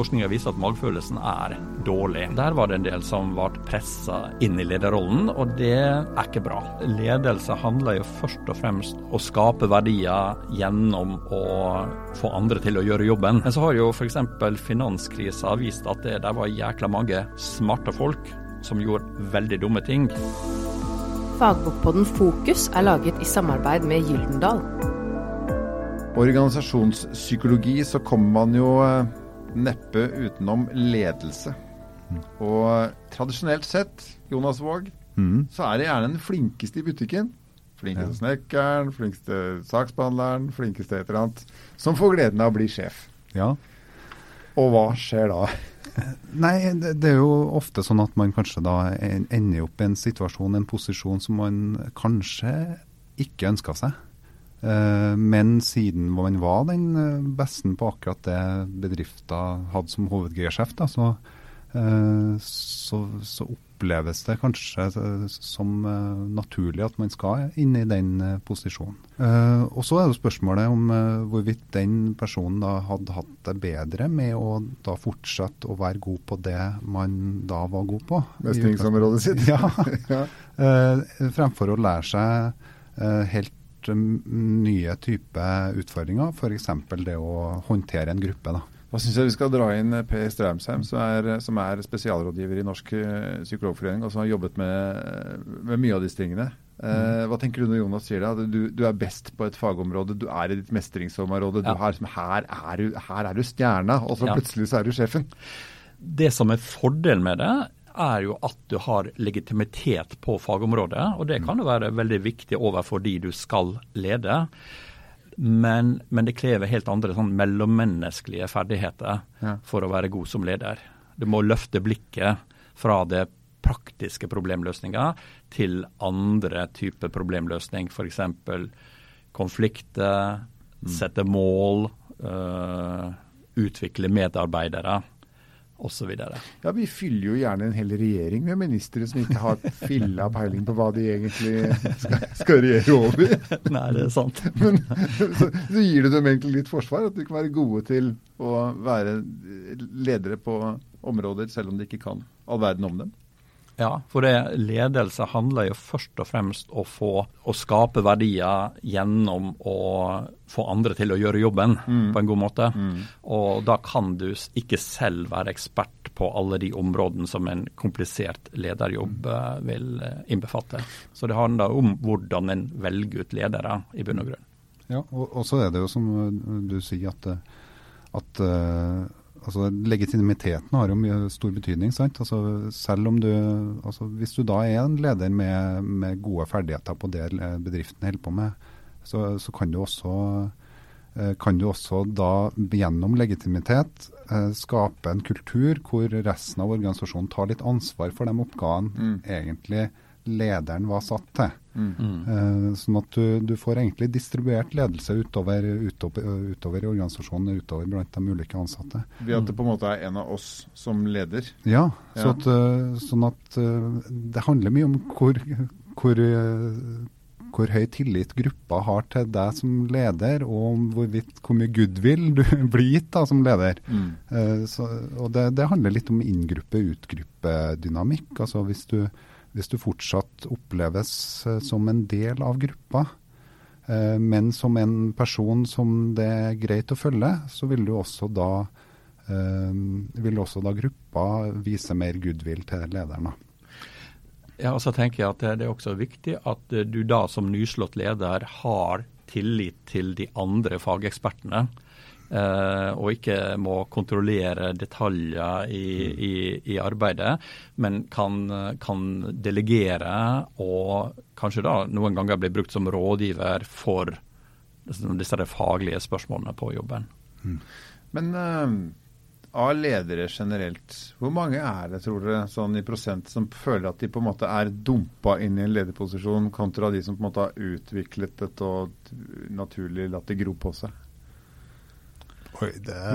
forskninga viser at magefølelsen er dårlig. Der var det en del som ble pressa inn i lederrollen, og det er ikke bra. Ledelse handler jo først og fremst å skape verdier gjennom å få andre til å gjøre jobben. Men så har jo f.eks. finanskrisa vist at det der var jækla mange smarte folk som gjorde veldig dumme ting. Fagbokpodden Fokus er laget i samarbeid med Gyldendal. Organisasjonspsykologi så kommer man jo eh, neppe utenom ledelse. Og tradisjonelt sett, Jonas Våg, Mm. så er det gjerne den flinkeste i butikken. Flinkeste snekkeren, flinkeste saksbehandleren, flinkeste et eller annet. Som får gleden av å bli sjef. Ja. Og hva skjer da? Nei, det, det er jo ofte sånn at man kanskje da en- ender opp i en situasjon, en posisjon som man kanskje ikke ønska seg. Eh, Men siden man var den eh, besten på akkurat det bedriften hadde som hovedgeskjeft, så, eh, så, så oppleves det kanskje som naturlig at man skal inn i den posisjonen. Og så er det spørsmålet om hvorvidt den personen hadde hatt det bedre med å da fortsette å være god på det man da var god på. Mestringsområdet sitt. Ja. Ja. Fremfor å lære seg eh, helt nye type utfordringer, f.eks. det å håndtere en gruppe. da. Da syns jeg vi skal dra inn eh, Per Straumsheim, som er, som er spesialrådgiver i Norsk eh, psykologforening, og som har jobbet med, med mye av disse tingene. Eh, hva tenker du når Jonas sier det? At du, du er best på et fagområde, du er i ditt mestringsområde. Du Ja. har, her, er du, her er du stjerna, og så Ja. plutselig så er du sjefen. Det som er fordelen med det, er jo at du har legitimitet på fagområdet. Og det kan jo være veldig viktig overfor de du skal lede. Men, men det krever helt andre sånn mellommenneskelige ferdigheter Ja. for å være god som leder. Du må løfte blikket fra det praktiske problemløsninga til andre typer problemløsning. F.eks. konflikter, sette mål, øh, utvikle medarbeidere osv. Ja, Vi fyller jo gjerne en hel regjering med ministre som ikke har filla peiling på hva de egentlig skal, skal regjere over. Nei, det er sant. Men så, så gir du dem egentlig litt forsvar, at de kan være gode til å være ledere på områder, selv om de ikke kan all verden om dem. Ja, for det, ledelse handler jo først og fremst å få å skape verdier gjennom å få andre til å gjøre jobben på en god måte. Og da kan du ikke selv være ekspert på alle de områdene som en komplisert lederjobb mm. vil eh, innbefatte. Så det handler om hvordan en velger ut ledere, i bunn og grunn. Ja, og, og så er det jo som uh, du sier at, at uh, altså legitimiteten har jo stor betydning. sant? Altså selv om du, altså Hvis du da er en leder med, med gode ferdigheter på det le- bedriften holder på med, så, så kan du også eh, kan du også da gjennom legitimitet eh, skape en kultur hvor resten av organisasjonen tar litt ansvar for de oppgavene egentlig lederen var satt til. Eh, sånn at du, du får egentlig distribuert ledelse utover, utover, utover i organisasjonen, utover blant de ulike ansatte. Ved at det på en måte er en av oss som leder. Ja, Ja. Så at, eh, sånn at eh, det handler mye om hvor, hvor, hvor høy tillit gruppa har til deg som leder, og om hvorvidt hvor mye goodwill du blir gitt da, som leder. Mm. så, og det, det handler litt om inngruppe-utgruppe-dynamikk. Altså hvis du, hvis du fortsatt oppleves eh, som en del av gruppa, eh, men som en person som det er greit å følge, så vil du også da eh, vil også da gruppa vise mer goodwill til lederen. Ja, og så tenker jeg at det er også viktig at du da som nyslått leder har tillit til de andre fagekspertene. Eh, og ikke må kontrollere detaljer i, i, i arbeidet, men kan, kan delegere og kanskje da noen ganger bli brukt som rådgiver for disse faglige spørsmålene på jobben. Men uh, av ledere generelt, hvor mange er det, tror dere, sånn i prosent, som føler at de på en måte er dumpa inn i en lederposisjon, kontra de som på en måte har utviklet dette og naturlig latt det gro på seg?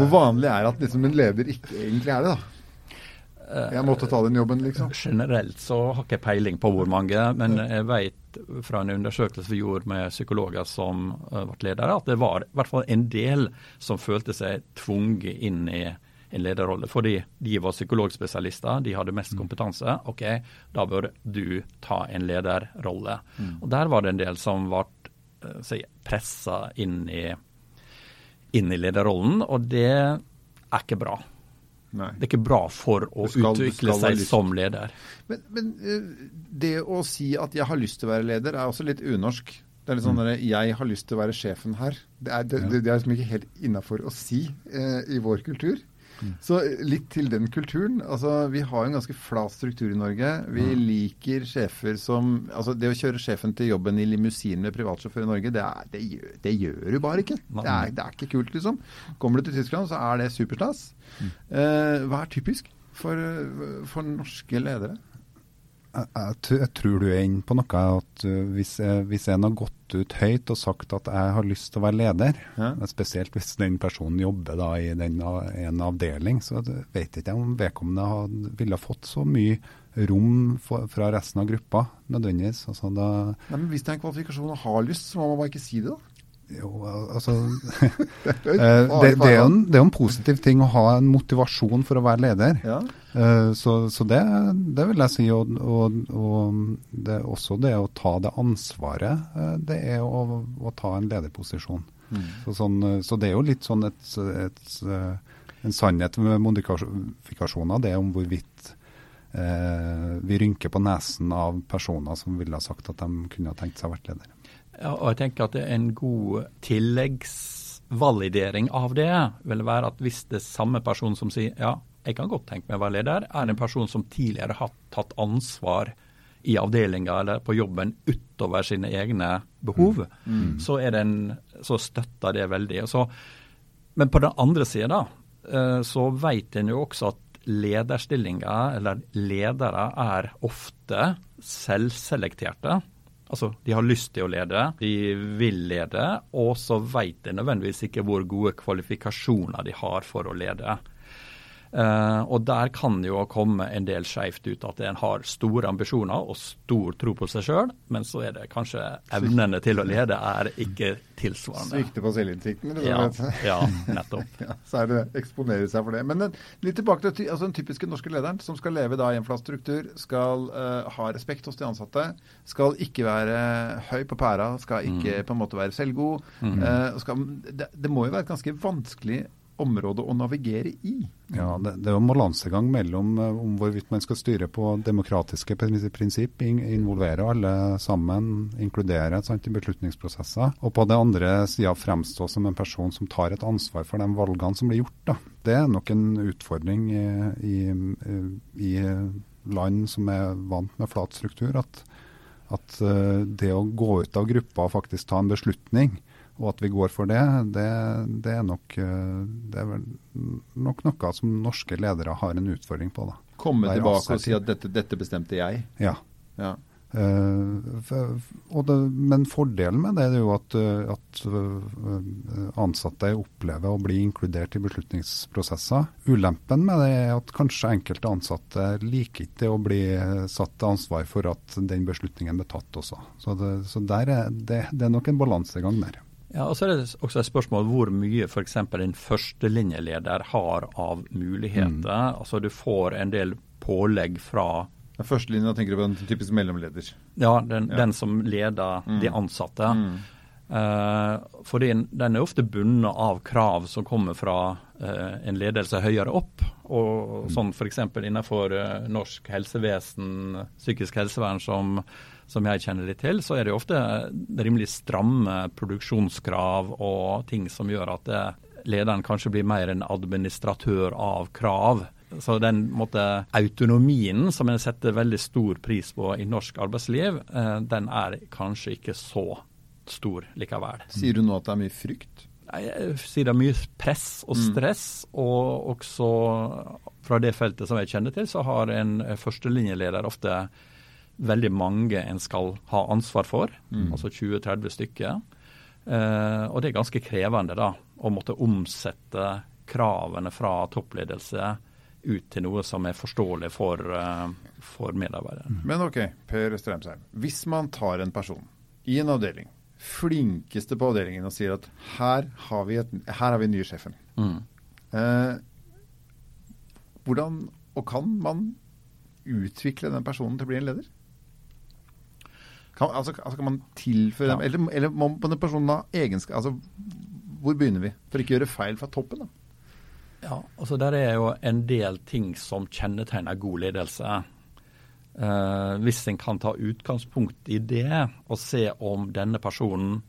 Hvor vanlig er det at liksom en leder ikke egentlig er det, da? Jeg måtte ta den jobben, liksom. Generelt så har ikke jeg peiling på hvor mange, men jeg vet fra en undersøkelse vi gjorde med psykologer som uh, ble ledere, at det var i hvert fall en del som følte seg tvunget inn i, en lederrolle. Fordi de var psykologspesialister, de hadde mest kompetanse. OK, da bør du ta en lederrolle. Mm. Og Der var det en del som ble uh, pressa inn i, inn i lederrollen, og det er ikke bra. Nei. Det er ikke bra for å skal, utvikle seg som leder. Men, men, det å si at jeg har lyst til å være leder, er også litt unorsk. Det er litt sånn mm. at Jeg har lyst til å være sjefen her. Det er, det, det er liksom ikke helt innafor å si eh, i vår kultur. Så litt til den kulturen. altså Vi har en ganske flat struktur i Norge. Vi mm. liker sjefer som altså Det å kjøre sjefen til jobben i limousin med privatsjåfør i Norge, det, er, det, gjør, det, gjør, du bare ikke. Det er, det er, ikke kult, liksom. Kommer du til Tyskland, så er det superstas. Mm. Eh, hva er typisk for, for norske ledere? Jeg, jeg, tror du er inne på noe. at uh, hvis, hvis, en har gått ut høyt og sagt at jeg har lyst til å være leder, ja. spesielt hvis den personen jobber da i den, en avdeling, så vet jeg ikke om vedkommende ville fått så mye rom for, fra resten av gruppa nødvendigvis. Altså, da, Nei, men Hvis det er en kvalifikasjon og har lyst, så må man bare ikke si det, da. Jo, altså eh, det, det, er jo en, det en positiv ting å ha en motivasjon for å være leder. Ja. Uh, så, så det, det, vil jeg si. Og, og, og det er også det å ta det ansvaret. Uh, det er å, å, ta en lederposisjon. Mm. Så, sånn, så, det er jo litt sånn et, et, en sannhet med modifikasjoner. Det om hvorvidt eh, vi rynker på nesen av personer som ville ha sagt at de kunne ha tenkt seg å være leder. Ja, og jeg tenker at en god tilleggsvalidering av det vil være at hvis det er samme person som sier ja, jeg kan godt tenke meg å være leder, er en person som tidligere har tatt ansvar i avdelinga eller på jobben utover sine egne behov, mm. Mm. Så, en, så, støtter det veldig. Så, men på den andre sida eh, så vet en jo også at lederstillinger, eller ledere, er ofte selvselekterte. Altså, De har lyst til å lede, de vil lede, og så vet de nødvendigvis ikke hvor gode kvalifikasjoner de har for å lede. Uh, og der kan det jo komme en del skeivt ut at en har store ambisjoner og stor tro på seg sjøl, men så er det kanskje evnene til å lede er ikke tilsvarende. Svikte på selvinnsikten, ja, ja, nettopp. ja, så er det eksponere seg for det. Men litt tilbake til altså den typiske norske lederen, som skal leve da i en flat struktur, skal uh, ha respekt hos de ansatte, skal ikke være høy på pæra, skal ikke mm. på en måte være selvgod. Mm. Uh, skal, det, det må jo være ganske vanskelig område å navigere i. Ja, Det, det er en balansegang mellom uh, om hvorvidt man skal styre på demokratiske prinsipp, involvere alle sammen, inkludere sant, i beslutningsprosesser, og på det andre sida fremstå som en person som tar et ansvar for de valgene som blir gjort. Da. Det er nok en utfordring i, i, i land som er vant med flat struktur, at, at uh, det å gå ut av gruppa og faktisk ta en beslutning, og at vi går for det, det, det, er, nok, eh, det er nok noe som norske ledere har en utfordring på. Da. Komme tilbake og si at dette, dette bestemte jeg? Ja. ja. Uh, det, men fordelen med det er jo at, eh, at ansatte opplever å bli inkludert i beslutningsprosesser. Ulempen med det er at kanskje enkelte ansatte liker ikke å bli satt til ansvar for at den beslutningen ble tatt også. Så, det, så er, det, det er nok en balansegang der. Ja, og så er det også et spørsmål hvor mye f.eks. en førstelinjeleder har av muligheter. Mm. Altså Du får en del pålegg fra Førstelinja tenker du på den typisk mellomleder? Ja, den, ja. den som leder mm. de ansatte. Mm. Uh, fordi den er ofte bundet av krav som kommer fra uh, en ledelse høyere opp. Og mm. sånn f.eks. innenfor uh, norsk helsevesen, psykisk helsevern, som som jeg kjenner litt til, så er det ofte rimelig stramme produksjonskrav og ting som gjør at det, lederen kanskje blir mer en administratør av krav. Så den måte, autonomien som en setter veldig stor pris på i norsk arbeidsliv, eh, den er kanskje ikke så stor likevel. Sier du nå at det er mye frykt? Jeg sier det er mye press og mm. stress. Mm. Og også fra det feltet som jeg kjenner til, så har en førstelinjeleder ofte veldig mange en skal ha ansvar for, mm. altså 20-30 stykker. Eh, og det er ganske krevende da, å måtte omsette kravene fra toppledelse ut til noe som er forståelig for, uh, for medarbeidere. Mm. Men OK, Per Strømsheim. Hvis man tar en person i en avdeling, flinkeste på avdelingen, og sier at her har vi, et, her har vi nye sjefen. Mm. Eh, hvordan og kan man utvikle den personen til å bli en leder? Kan, altså, altså kan man tilføre dem, eller, eller må den personen ha egenskap altså, Hvor begynner vi? For ikke å gjøre feil fra toppen. da. Ja, altså Der er jo en del ting som kjennetegner god ledelse. Eh, hvis en kan ta utgangspunkt i det og se om denne personen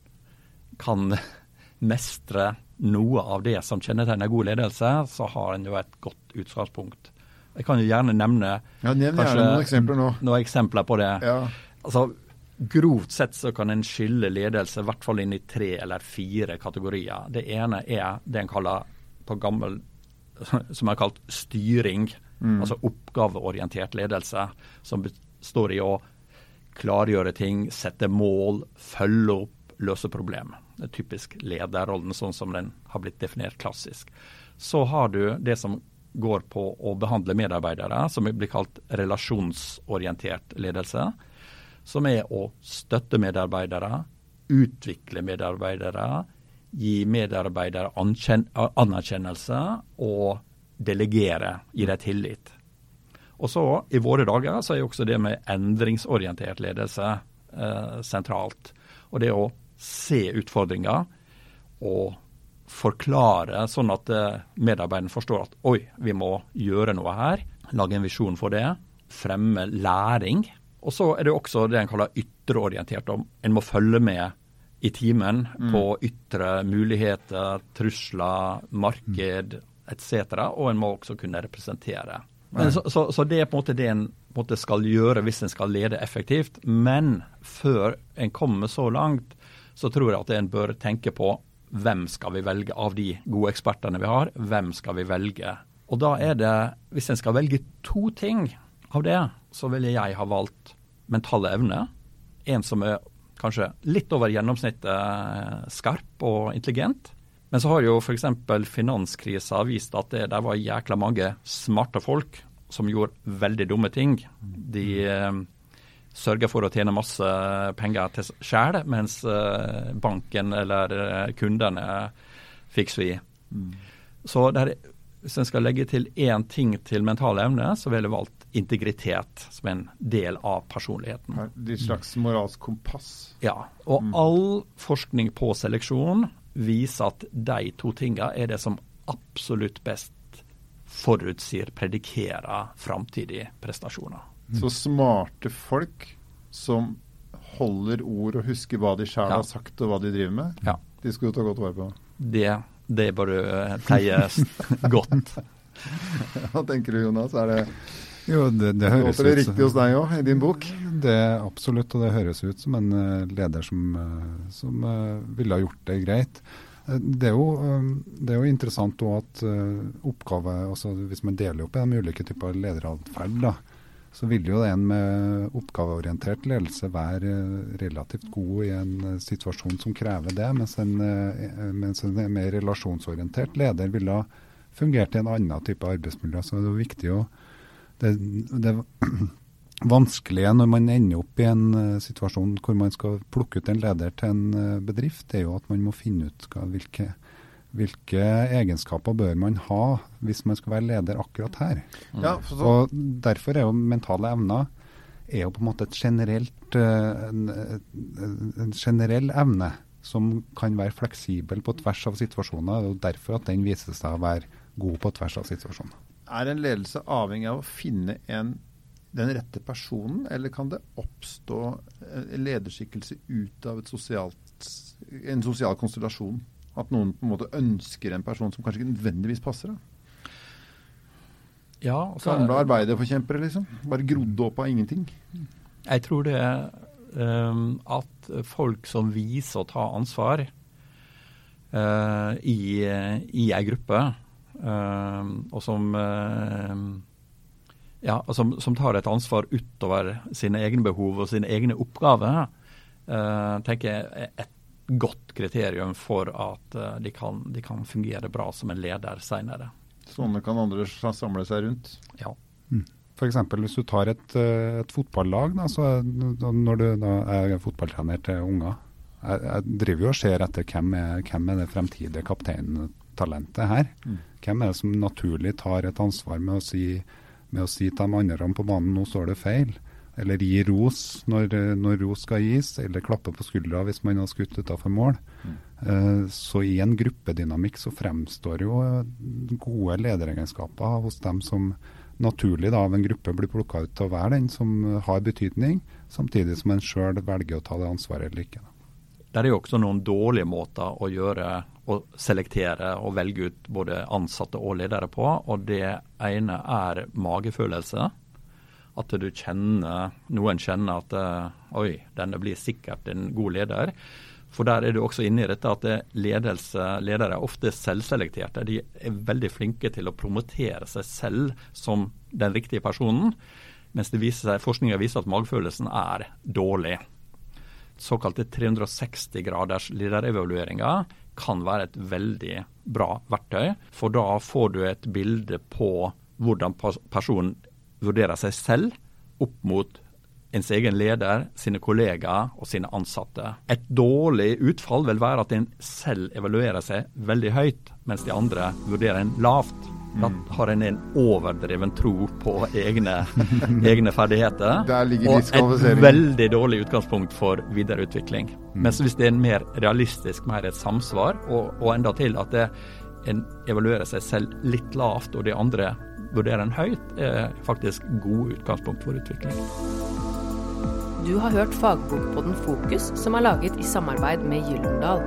kan mestre noe av det som kjennetegner god ledelse, så har en jo et godt utgangspunkt. Jeg kan jo gjerne nevne ja, nevn gjerne noen eksempler nå. Noen eksempler på det. Ja. Altså, Grovt sett så kan en skille ledelse i hvert fall inn i tre eller fire kategorier. Det ene er det en kaller på gammel som er kalt styring. Mm. Altså oppgaveorientert ledelse, som består i å klargjøre ting, sette mål, følge opp, løse problem. Det er typisk lederrollen sånn som den har blitt definert klassisk. Så har du det som går på å behandle medarbeidere, som blir kalt relasjonsorientert ledelse. Som er å støtte medarbeidere, utvikle medarbeidere, gi medarbeidere anerkjennelse og delegere, gi dem tillit. Og så I våre dager så er også det med endringsorientert ledelse eh, sentralt. Og det å se utfordringer og forklare sånn at eh, medarbeideren forstår at oi, vi må gjøre noe her. Lage en visjon for det. Fremme læring. Og så er det også det en kaller ytreorientert. En må følge med i timen mm. på ytre muligheter, trusler, marked etc. Og en må også kunne representere. Så, så, så, det er på en måte det en måte skal gjøre hvis en skal lede effektivt. Men før en kommer så langt, så tror jeg at en bør tenke på hvem skal vi velge av de gode ekspertene vi har. Hvem skal vi velge? Og da er det, hvis en skal velge to ting av det, så ville jeg ha valgt mentale evne. En som er kanskje litt over gjennomsnittet eh, skarp og intelligent. Men så har jo f.eks. finanskrisa vist at det der var jækla mange smarte folk som gjorde veldig dumme ting. De eh, sørga for å tjene masse penger til sjæl, mens eh, banken eller eh, kundene fikk svi. Mm. Så der, hvis en skal legge til én ting til mentale evne, så ville jeg valgt integritet som en del av personligheten. Et slags moralsk kompass? Ja. Og mm. all forskning på seleksjon viser at de to tingene er det som absolutt best forutsier, predikerer framtidige prestasjoner. Mm. Så smarte folk som holder ord og husker hva de sjøl ja. har sagt og hva de driver med, ja. de skal du ta godt vare på? Det, det bør du pleie godt. Hva tenker du, Jonas? Er det jo, det, det høres det riktig hos deg òg, i din bok? Det Absolutt, og det høres ut som en uh, leder som, uh, som uh, ville ha gjort det greit. Det er, jo, det er jo interessant at oppgave, altså hvis man deler opp i de ulike typer lederatferd, så vil jo en med oppgaveorientert ledelse være relativt god i en situasjon som krever det, mens en, mens en mer relasjonsorientert leder ville fungert i en annen type arbeidsmiljø. Så det er viktig å det, det vanskelige når man ender opp i en situasjon hvor man skal plukke ut en leder til en bedrift, det er jo at man må finne ut hvilke, hvilke, egenskaper bør man ha hvis man skal være leder akkurat her. Mm. Ja, og Derfor er jo mentale evner er jo på en måte et generelt, uh, en, en, generell evne som kan være fleksibel på tvers av situasjoner. og Derfor at den viser seg å være god på tvers av situasjoner. Er en ledelse avhengig av å finne en, den rette personen, eller kan det oppstå lederskikkelse ut av sosialt, en sosial konstellasjon? At noen på en måte ønsker en person som kanskje ikke nødvendigvis passer? Da? Ja, altså, Gamle arbeiderforkjempere, liksom? Bare grodde opp av ingenting? Jeg tror det er um, at folk som viser å ta ansvar uh, i, i ei gruppe, uh, og som, uh, ja, som, som, tar et ansvar utover sine egne behov og sine egne oppgaver, uh, tenker jeg er et godt kriterium for at uh, de, kan, de, kan, fungere bra som en leder senere. Sånne kan andre samle seg rundt? Ja. Mm. F.eks. hvis du tar et, eh, et fotballag, da, så når du da er fotballtrener til unger. Jeg, jeg driver jo og ser etter hvem er, hvem er det fremtidige kapteintalentet her? Mm. Hvem er det som naturlig tar et ansvar med å si, med å si til de andre på banen nå står det feil? Eller gi ros når, når ros skal gis, eller klappe på skuldra hvis man har skutt utafor mål. Mm. Uh, så i en gruppedynamikk så fremstår jo gode lederegenskaper hos dem som naturlig da, av en gruppe blir plukka ut til å være den som har betydning, samtidig som en sjøl velger å ta det ansvaret eller ikke. Det er jo også noen dårlige måter å gjøre å selektere og velge ut både ansatte og ledere på. og Det ene er magefølelse. At du kjenner, noen kjenner at oi, denne blir sikkert en god leder. For der er du også inne i dette at ledelse, ledere er ofte selvselekterte. De er veldig flinke til å promotere seg selv som den riktige personen, mens viser forskninga viser at magefølelsen er dårlig. Såkalte 360 graders lederevalueringer kan være et veldig bra verktøy, for da får du et bilde på hvordan personen vurderer seg selv opp mot ens egen leder, sine kollegaer og sine ansatte. Et dårlig utfall vil være at en selv evaluerer seg veldig høyt, mens de andre vurderer en lavt. Da mm. har en en overdreven tro på egne, egne ferdigheter. og et veldig dårlig utgangspunkt for videreutvikling. Mm. Mens hvis det er en mer realistisk, mer et samsvar, og, og enda til at det, en evaluerer seg selv litt lavt, og de andre vurderer en høyt, er faktisk gode utgangspunkt for utvikling. Du har hørt fagbokpodden Fokus, som er laget i samarbeid med Gyllendal.